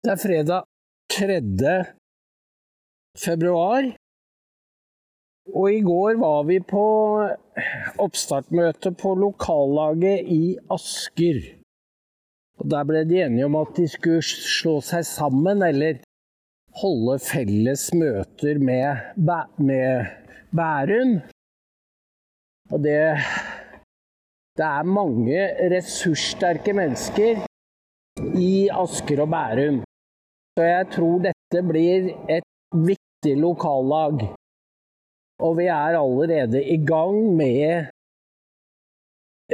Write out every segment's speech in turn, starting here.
Det er fredag 3. februar. Og i går var vi på oppstartmøte på lokallaget i Asker. Og Der ble de enige om at de skulle slå seg sammen, eller holde felles møter med, med Bærum. Og det Det er mange ressurssterke mennesker i Asker og Bærum. Så jeg tror dette blir et viktig lokallag. Og vi er allerede i gang med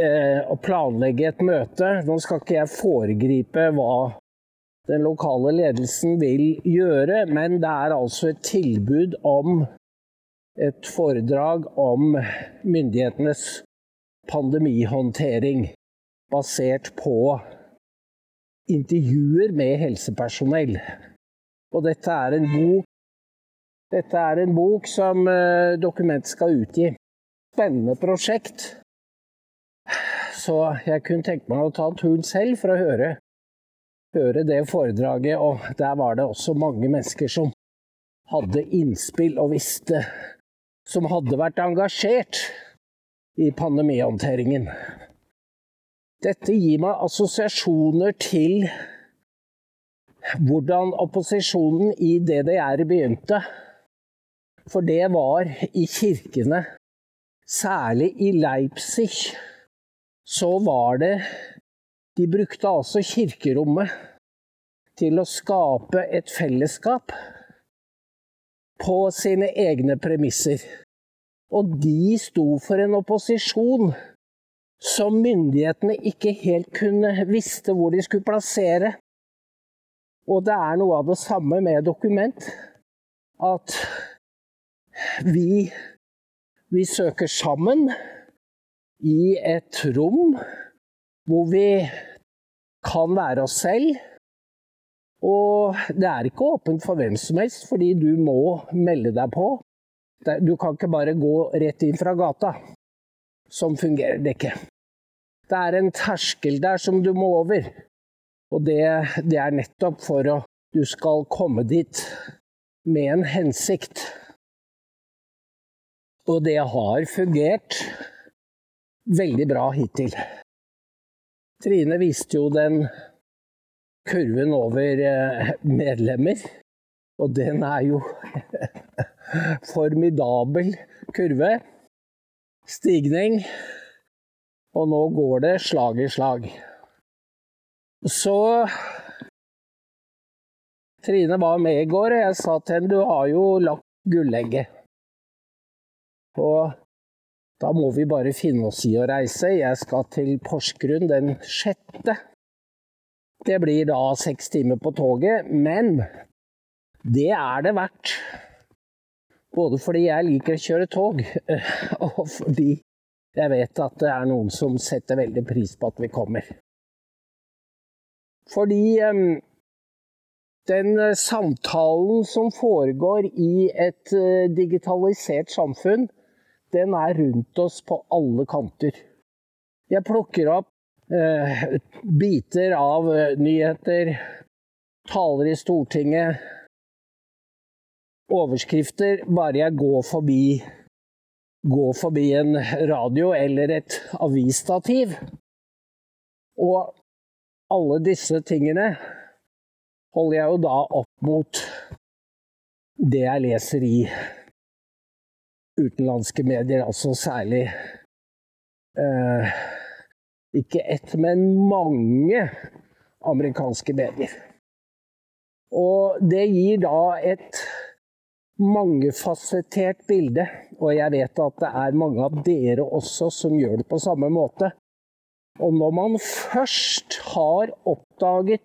eh, å planlegge et møte. Nå skal ikke jeg foregripe hva den lokale ledelsen vil gjøre, men det er altså et tilbud om et foredrag om myndighetenes pandemihåndtering basert på intervjuer med helsepersonell. Og dette er en bok, er en bok som uh, Dokument skal utgi. Spennende prosjekt. Så jeg kunne tenke meg å ta turen selv for å høre, høre det foredraget. Og der var det også mange mennesker som hadde innspill og visste Som hadde vært engasjert i pandemihåndteringen. Dette gir meg assosiasjoner til hvordan opposisjonen i DDR begynte. For det var i kirkene, særlig i Leipzig, så var det De brukte altså kirkerommet til å skape et fellesskap på sine egne premisser. Og de sto for en opposisjon som myndighetene ikke helt kunne visste hvor de skulle plassere. Og det er noe av det samme med dokument. At vi, vi søker sammen i et rom hvor vi kan være oss selv. Og det er ikke åpent for hvem som helst, fordi du må melde deg på. Du kan ikke bare gå rett inn fra gata. Sånn fungerer det ikke. Det er en terskel der som du må over. Og det, det er nettopp for at du skal komme dit med en hensikt. Og det har fungert veldig bra hittil. Trine viste jo den kurven over eh, medlemmer, og den er jo formidabel kurve. Stigning. Og nå går det slag i slag. Så Trine var med i går, og jeg sa til henne du har jo lagt gullegget. Og da må vi bare finne oss i å reise. Jeg skal til Porsgrunn den sjette. Det blir da seks timer på toget, men det er det verdt. Både fordi jeg liker å kjøre tog, og fordi jeg vet at det er noen som setter veldig pris på at vi kommer. Fordi den eh, samtalen som foregår i et uh, digitalisert samfunn, den er rundt oss på alle kanter. Jeg plukker opp uh, biter av uh, nyheter, taler i Stortinget, overskrifter bare jeg går forbi, går forbi en radio eller et avisstativ. Og alle disse tingene holder jeg jo da opp mot det jeg leser i utenlandske medier, altså særlig eh, Ikke ett, men mange amerikanske medier. Og det gir da et mangefasettert bilde, og jeg vet at det er mange av dere også som gjør det på samme måte. Og når man først har oppdaget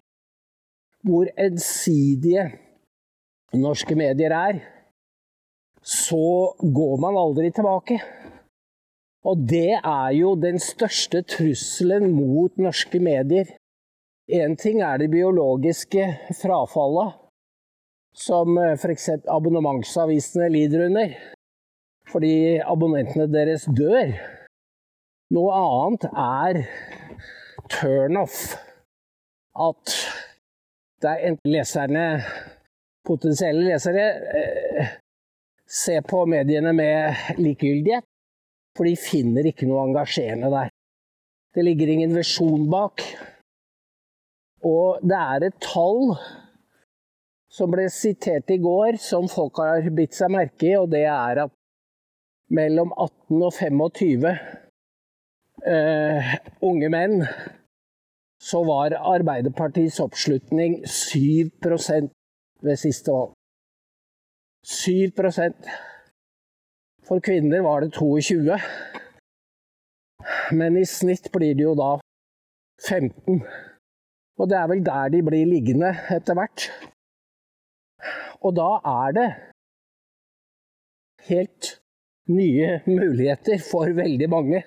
hvor ensidige norske medier er, så går man aldri tilbake. Og det er jo den største trusselen mot norske medier. Én ting er det biologiske frafallet, som eh, f.eks. abonnementsavisene lider under. Fordi abonnentene deres dør. Noe annet er turnoff. At der leserne, potensielle lesere, eh, ser på mediene med likegyldighet. For de finner ikke noe engasjerende der. Det ligger ingen visjon bak. Og det er et tall som ble sitert i går, som folk har bitt seg merke i, og det er at mellom 18 og 25 eh, unge menn så var Arbeiderpartiets oppslutning 7 ved siste valg. 7% For kvinner var det 22 men i snitt blir det jo da 15. Og det er vel der de blir liggende etter hvert. Og da er det helt nye muligheter for veldig mange.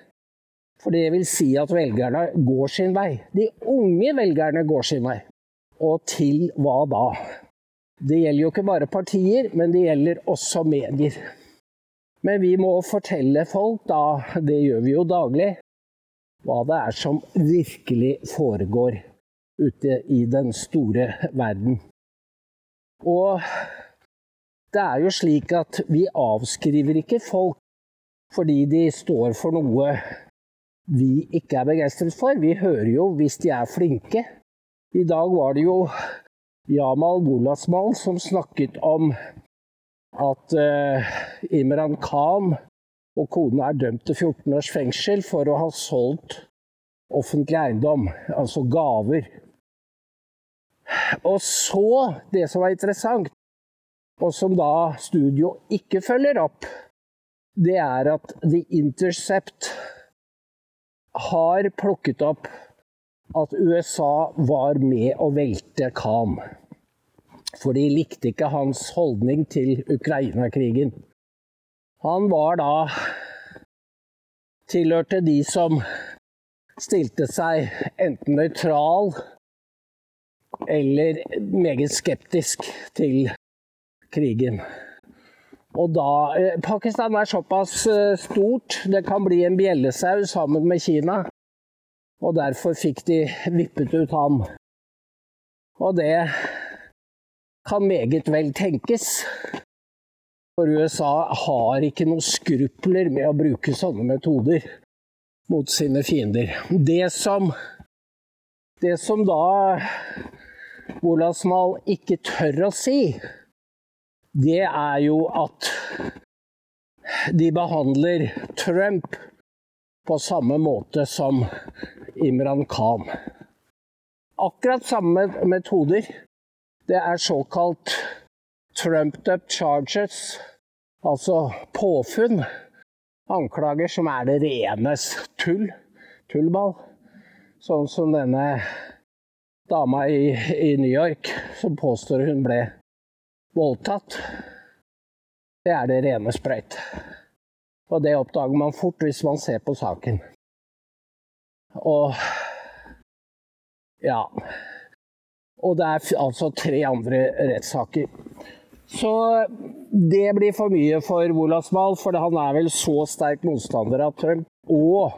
For det vil si at velgerne går sin vei. De unge velgerne går sin vei. Og til hva da? Det gjelder jo ikke bare partier, men det gjelder også medier. Men vi må fortelle folk, da, det gjør vi jo daglig, hva det er som virkelig foregår ute i den store verden. Og det er jo slik at vi avskriver ikke folk fordi de står for noe vi ikke er begeistret for. Vi hører jo hvis de er flinke. I dag var det jo Jamal Golasmal som snakket om at uh, Imran Khan og kona er dømt til 14 års fengsel for å ha solgt offentlig eiendom, altså gaver. Og så, det som var interessant, og som da studio ikke følger opp, det er at The Intercept har plukket opp at USA var med å velte Khan. For de likte ikke hans holdning til Ukraina-krigen. Han var da Tilhørte de som stilte seg enten nøytral eller meget skeptisk til krigen. Og da eh, Pakistan er såpass eh, stort, det kan bli en bjellesau sammen med Kina. Og derfor fikk de vippet ut ham. Og det kan meget vel tenkes. For USA har ikke noen skrupler med å bruke sånne metoder mot sine fiender. Det som, det som da Wolasmal ikke tør å si, det er jo at de behandler Trump på samme måte som Imran Khan. Akkurat samme metoder. Det er såkalt trumped up charges, altså påfunn, anklager som er det renes tull, tullball. Sånn som denne dama i, i New York som påstår hun ble voldtatt. Det er det rene sprøyt. Og det oppdager man fort hvis man ser på saken. Og ja. Og det er altså tre andre rettssaker. Så det blir for mye for Wolasmal, for han er vel så sterk motstander av Trump. Og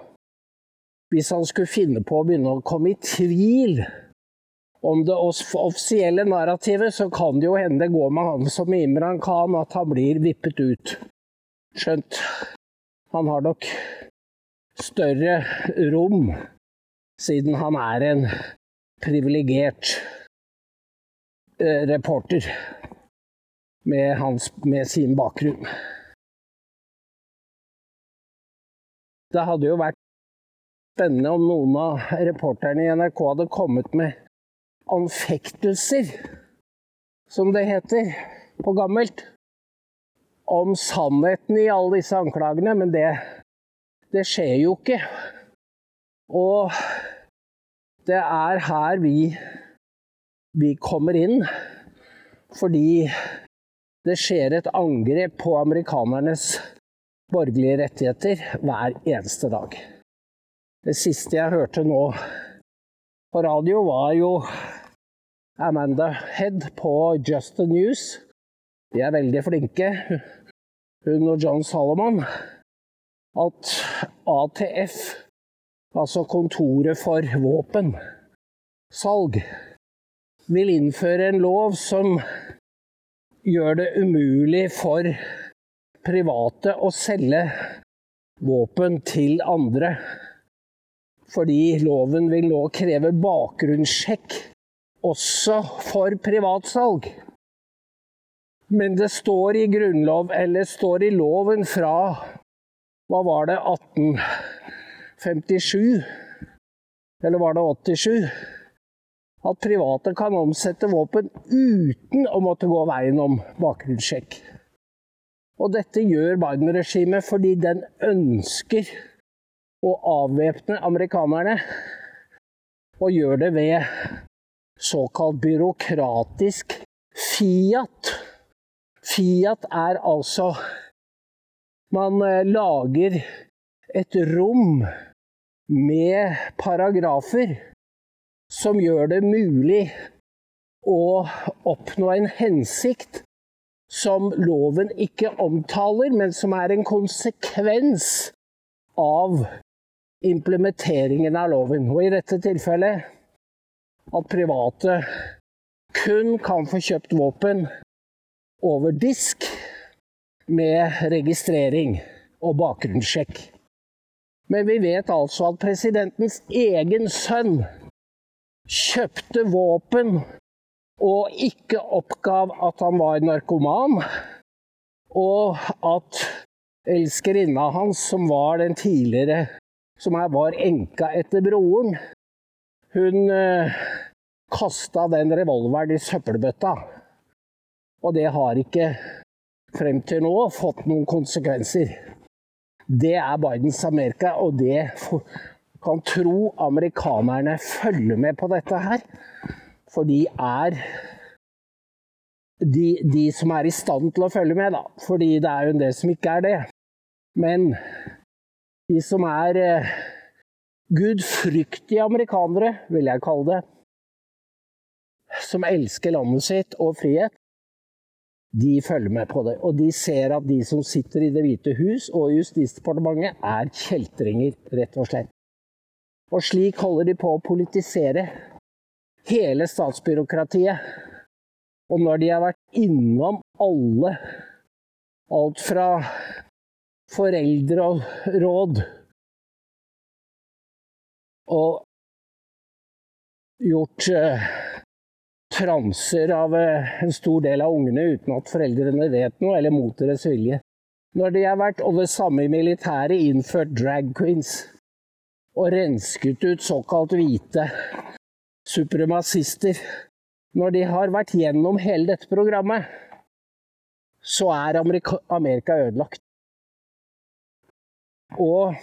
hvis han skulle finne på å begynne å komme i tvil om det offisielle narrativet, så kan det jo hende det går med han som Imran Khan, at han blir vippet ut. Skjønt han har nok større rom, siden han er en privilegert eh, reporter med, hans, med sin bakgrunn. Det hadde jo vært spennende om noen av reporterne i NRK hadde kommet med anfektelser, som det heter på gammelt, om sannheten i alle disse anklagene, men det, det skjer jo ikke. Og det er her vi, vi kommer inn, fordi det skjer et angrep på amerikanernes borgerlige rettigheter hver eneste dag. Det siste jeg hørte nå på radio, var jo Amanda Head på Just the News. De er veldig flinke, hun og John Solomon. At ATF, altså Kontoret for våpensalg, vil innføre en lov som gjør det umulig for private å selge våpen til andre. Fordi loven vil nå kreve bakgrunnssjekk også for privatsalg. Men det står i grunnlov, eller står i loven fra hva var det 1857? Eller var det 87? At private kan omsette våpen uten å måtte gå veien om bakgrunnssjekk. Og dette gjør Biden-regimet fordi den ønsker å avvæpne amerikanerne. Og gjør det ved såkalt byråkratisk Fiat. Fiat er altså Man eh, lager et rom med paragrafer som gjør det mulig å oppnå en hensikt som loven ikke omtaler, men som er en konsekvens av implementeringen av loven. Og i dette tilfellet at private kun kan få kjøpt våpen over disk med registrering og bakgrunnssjekk. Men vi vet altså at presidentens egen sønn kjøpte våpen og ikke oppgav at han var narkoman, og at elskerinna hans, som var den tidligere som var enka etter broren, hun eh, kasta den revolveren i søppelbøtta. Og det har ikke frem til nå fått noen konsekvenser. Det er Bidens Amerika, og det kan tro amerikanerne følger med på dette her. For de er de, de, som er i stand til å følge med, da. Fordi det er jo en del som ikke er det. Men de som er eh, gudfryktige amerikanere, vil jeg kalle det, som elsker landet sitt og frihet, de følger med på det. Og de ser at de som sitter i Det hvite hus og Justisdepartementet, er kjeltringer, rett og slett. Og slik holder de på å politisere hele statsbyråkratiet. Og når de har vært innom alle, alt fra foreldre og gjort uh, transer av uh, en stor del av ungene uten at foreldrene vet noe, eller mot deres vilje. Når de har vært, og det samme i militæret, innført drag queens og rensket ut såkalt hvite supremacister Når de har vært gjennom hele dette programmet, så er Amerika, Amerika ødelagt. Og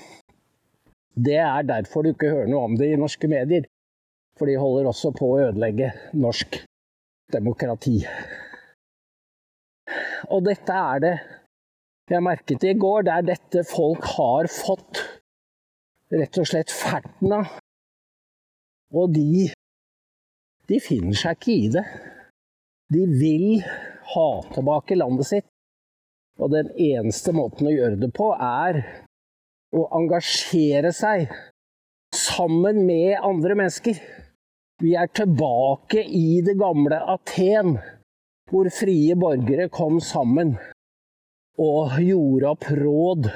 det er derfor du ikke hører noe om det i norske medier. For de holder også på å ødelegge norsk demokrati. Og dette er det jeg merket i går. Det er dette folk har fått rett og slett ferten av. Og de, de finner seg ikke i det. De vil ha tilbake landet sitt. Og den eneste måten å gjøre det på, er å engasjere seg sammen med andre mennesker. Vi er tilbake i det gamle Aten, hvor frie borgere kom sammen og gjorde opp råd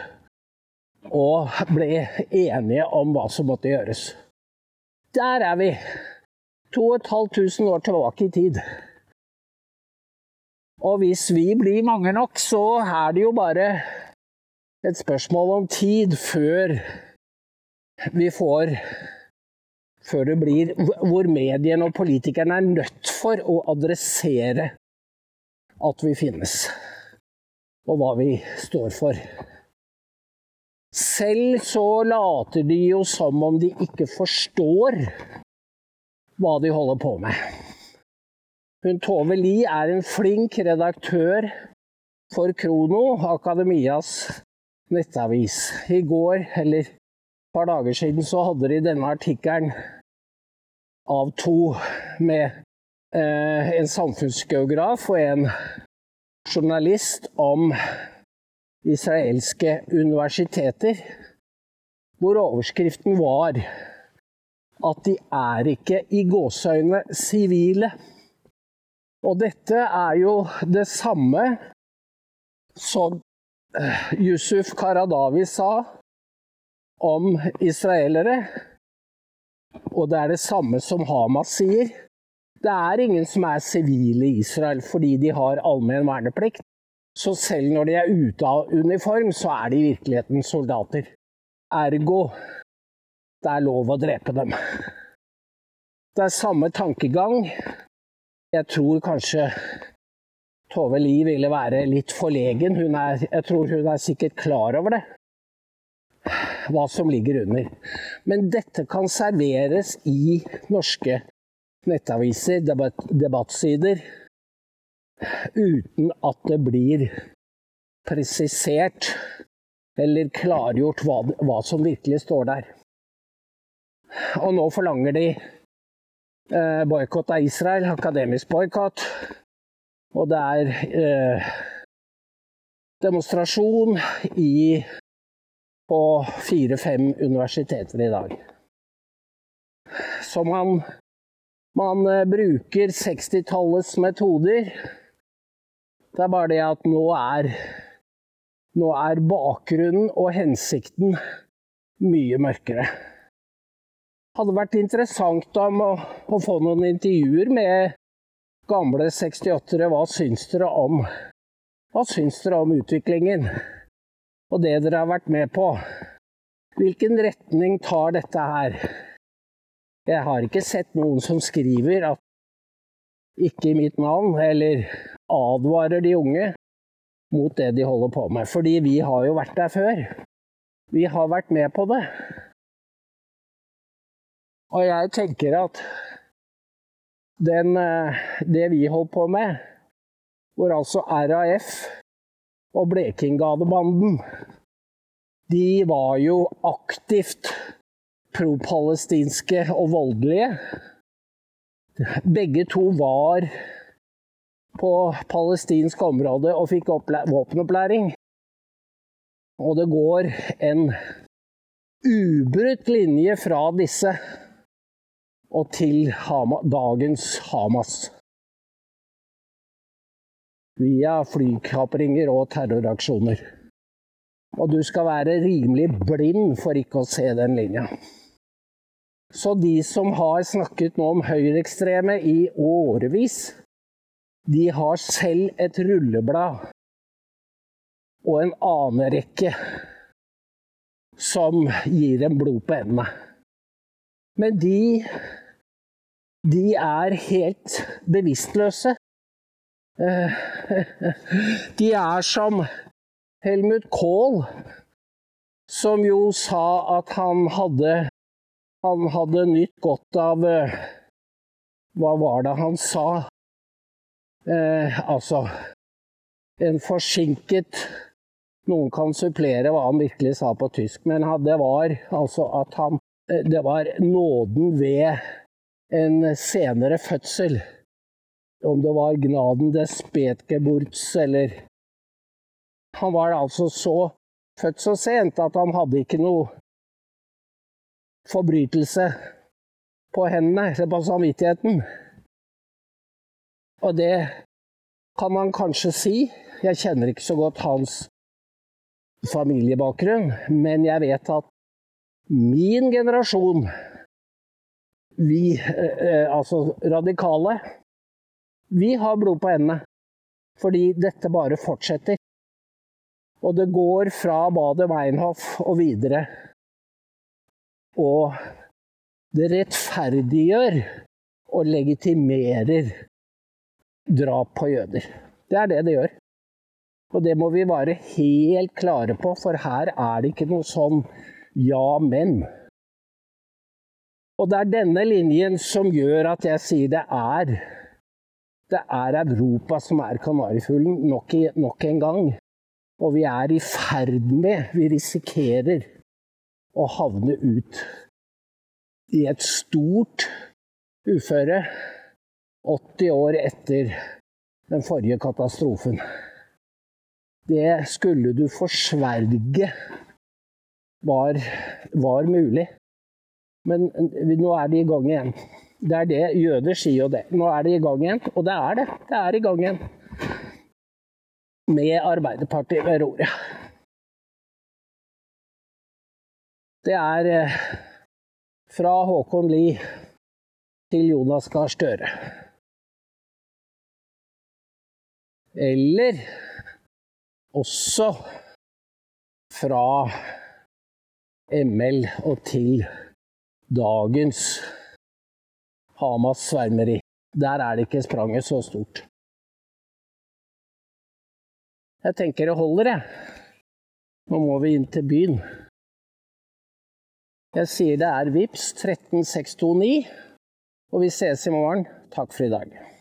og ble enige om hva som måtte gjøres. Der er vi. 2500 år tilbake i tid. Og hvis vi blir mange nok, så er det jo bare et spørsmål om tid før vi får Før det blir Hvor mediene og politikerne er nødt for å adressere at vi finnes, og hva vi står for. Selv så later de jo som om de ikke forstår hva de holder på med. Hun Tove Lie er en flink redaktør for Krono, Akademias nettavis. I går, eller et par dager siden, så hadde de denne artikkelen av to med eh, en samfunnsgeograf og en journalist om israelske universiteter, hvor overskriften var at de er ikke i gåseøynene sivile. Og dette er jo det samme som eh, Yusuf Karadawi sa om israelere. Og det er det samme som Hamas sier. Det er ingen som er sivile i Israel fordi de har allmenn verneplikt. Så selv når de er ute av uniform, så er de i virkeligheten soldater. Ergo det er lov å drepe dem. Det er samme tankegang. Jeg tror kanskje Tove Li ville være litt forlegen. Er, jeg tror hun er sikkert klar over det, hva som ligger under. Men dette kan serveres i norske nettaviser, debatt, debattsider, uten at det blir presisert eller klargjort hva, hva som virkelig står der. Og nå forlanger de eh, boikott av Israel, akademisk boikott. Og det er eh, demonstrasjon i, på fire-fem universiteter i dag. Så man, man eh, bruker 60-tallets metoder. Det er bare det at nå er, nå er bakgrunnen og hensikten mye mørkere hadde vært interessant om å, å, få noen intervjuer med gamle 68-ere. Hva syns dere om Hva syns dere om utviklingen og det dere har vært med på? Hvilken retning tar dette her? Jeg har ikke sett noen som skriver at ikke i mitt navn, eller advarer de unge mot det de holder på med. Fordi vi har jo vært der før. Vi har vært med på det. Og jeg tenker at den, eh, det vi holdt på med, hvor altså RAF og Blekingadebanden De var jo aktivt pro-palestinske og voldelige. Begge to var på palestinsk område og fikk våpenopplæring. Og det går en ubrutt linje fra disse og til Hama, dagens Hamas. Via flykapringer og terroraksjoner. Og du skal være rimelig blind for ikke å se den linja. Så de som har snakket nå om høyreekstreme i årevis, de har selv et rulleblad og en anerekke som gir dem blod på hendene. Men de de er helt bevisstløse. De er som Helmut Kohl, som jo sa at han hadde, han hadde nytt godt av eh, Hva var det han sa? Eh, altså En forsinket Noen kan supplere hva han virkelig sa på tysk, men det var altså at han eh, Det var nåden ved en senere fødsel. Om det var Gnaden des Spetgeburts eller Han var altså så født så sent at han hadde ikke noe forbrytelse på hendene, eller på samvittigheten. Og det kan man kanskje si. Jeg kjenner ikke så godt hans familiebakgrunn, men jeg vet at min generasjon vi, eh, eh, altså radikale, vi har blod på hendene. Fordi dette bare fortsetter. Og det går fra badet Weinhoff og videre. Og det rettferdiggjør og legitimerer drap på jøder. Det er det det gjør. Og det må vi være helt klare på, for her er det ikke noe sånn ja, men. Og det er denne linjen som gjør at jeg sier det er Det er Europa som er kanarifuglen nok, nok en gang. Og vi er i ferd med, vi risikerer, å havne ut i et stort uføre 80 år etter den forrige katastrofen. Det skulle du forsverge var, var mulig. Men nå er de i gang igjen. Det er det jøder sier jo det. Nå er det i gang igjen. Og det er det. Det er i gang igjen. Med Arbeiderpartiet ved roret. Det er eh, fra Håkon Lie til Jonas Gahr Støre. Eller også fra ML og til dagens Hamas svermeri. Der er det ikke spranget så stort. Jeg tenker det holder, jeg. Nå må vi inn til byen. Jeg sier det er VIPS 13629, og vi ses i morgen. Takk for i dag.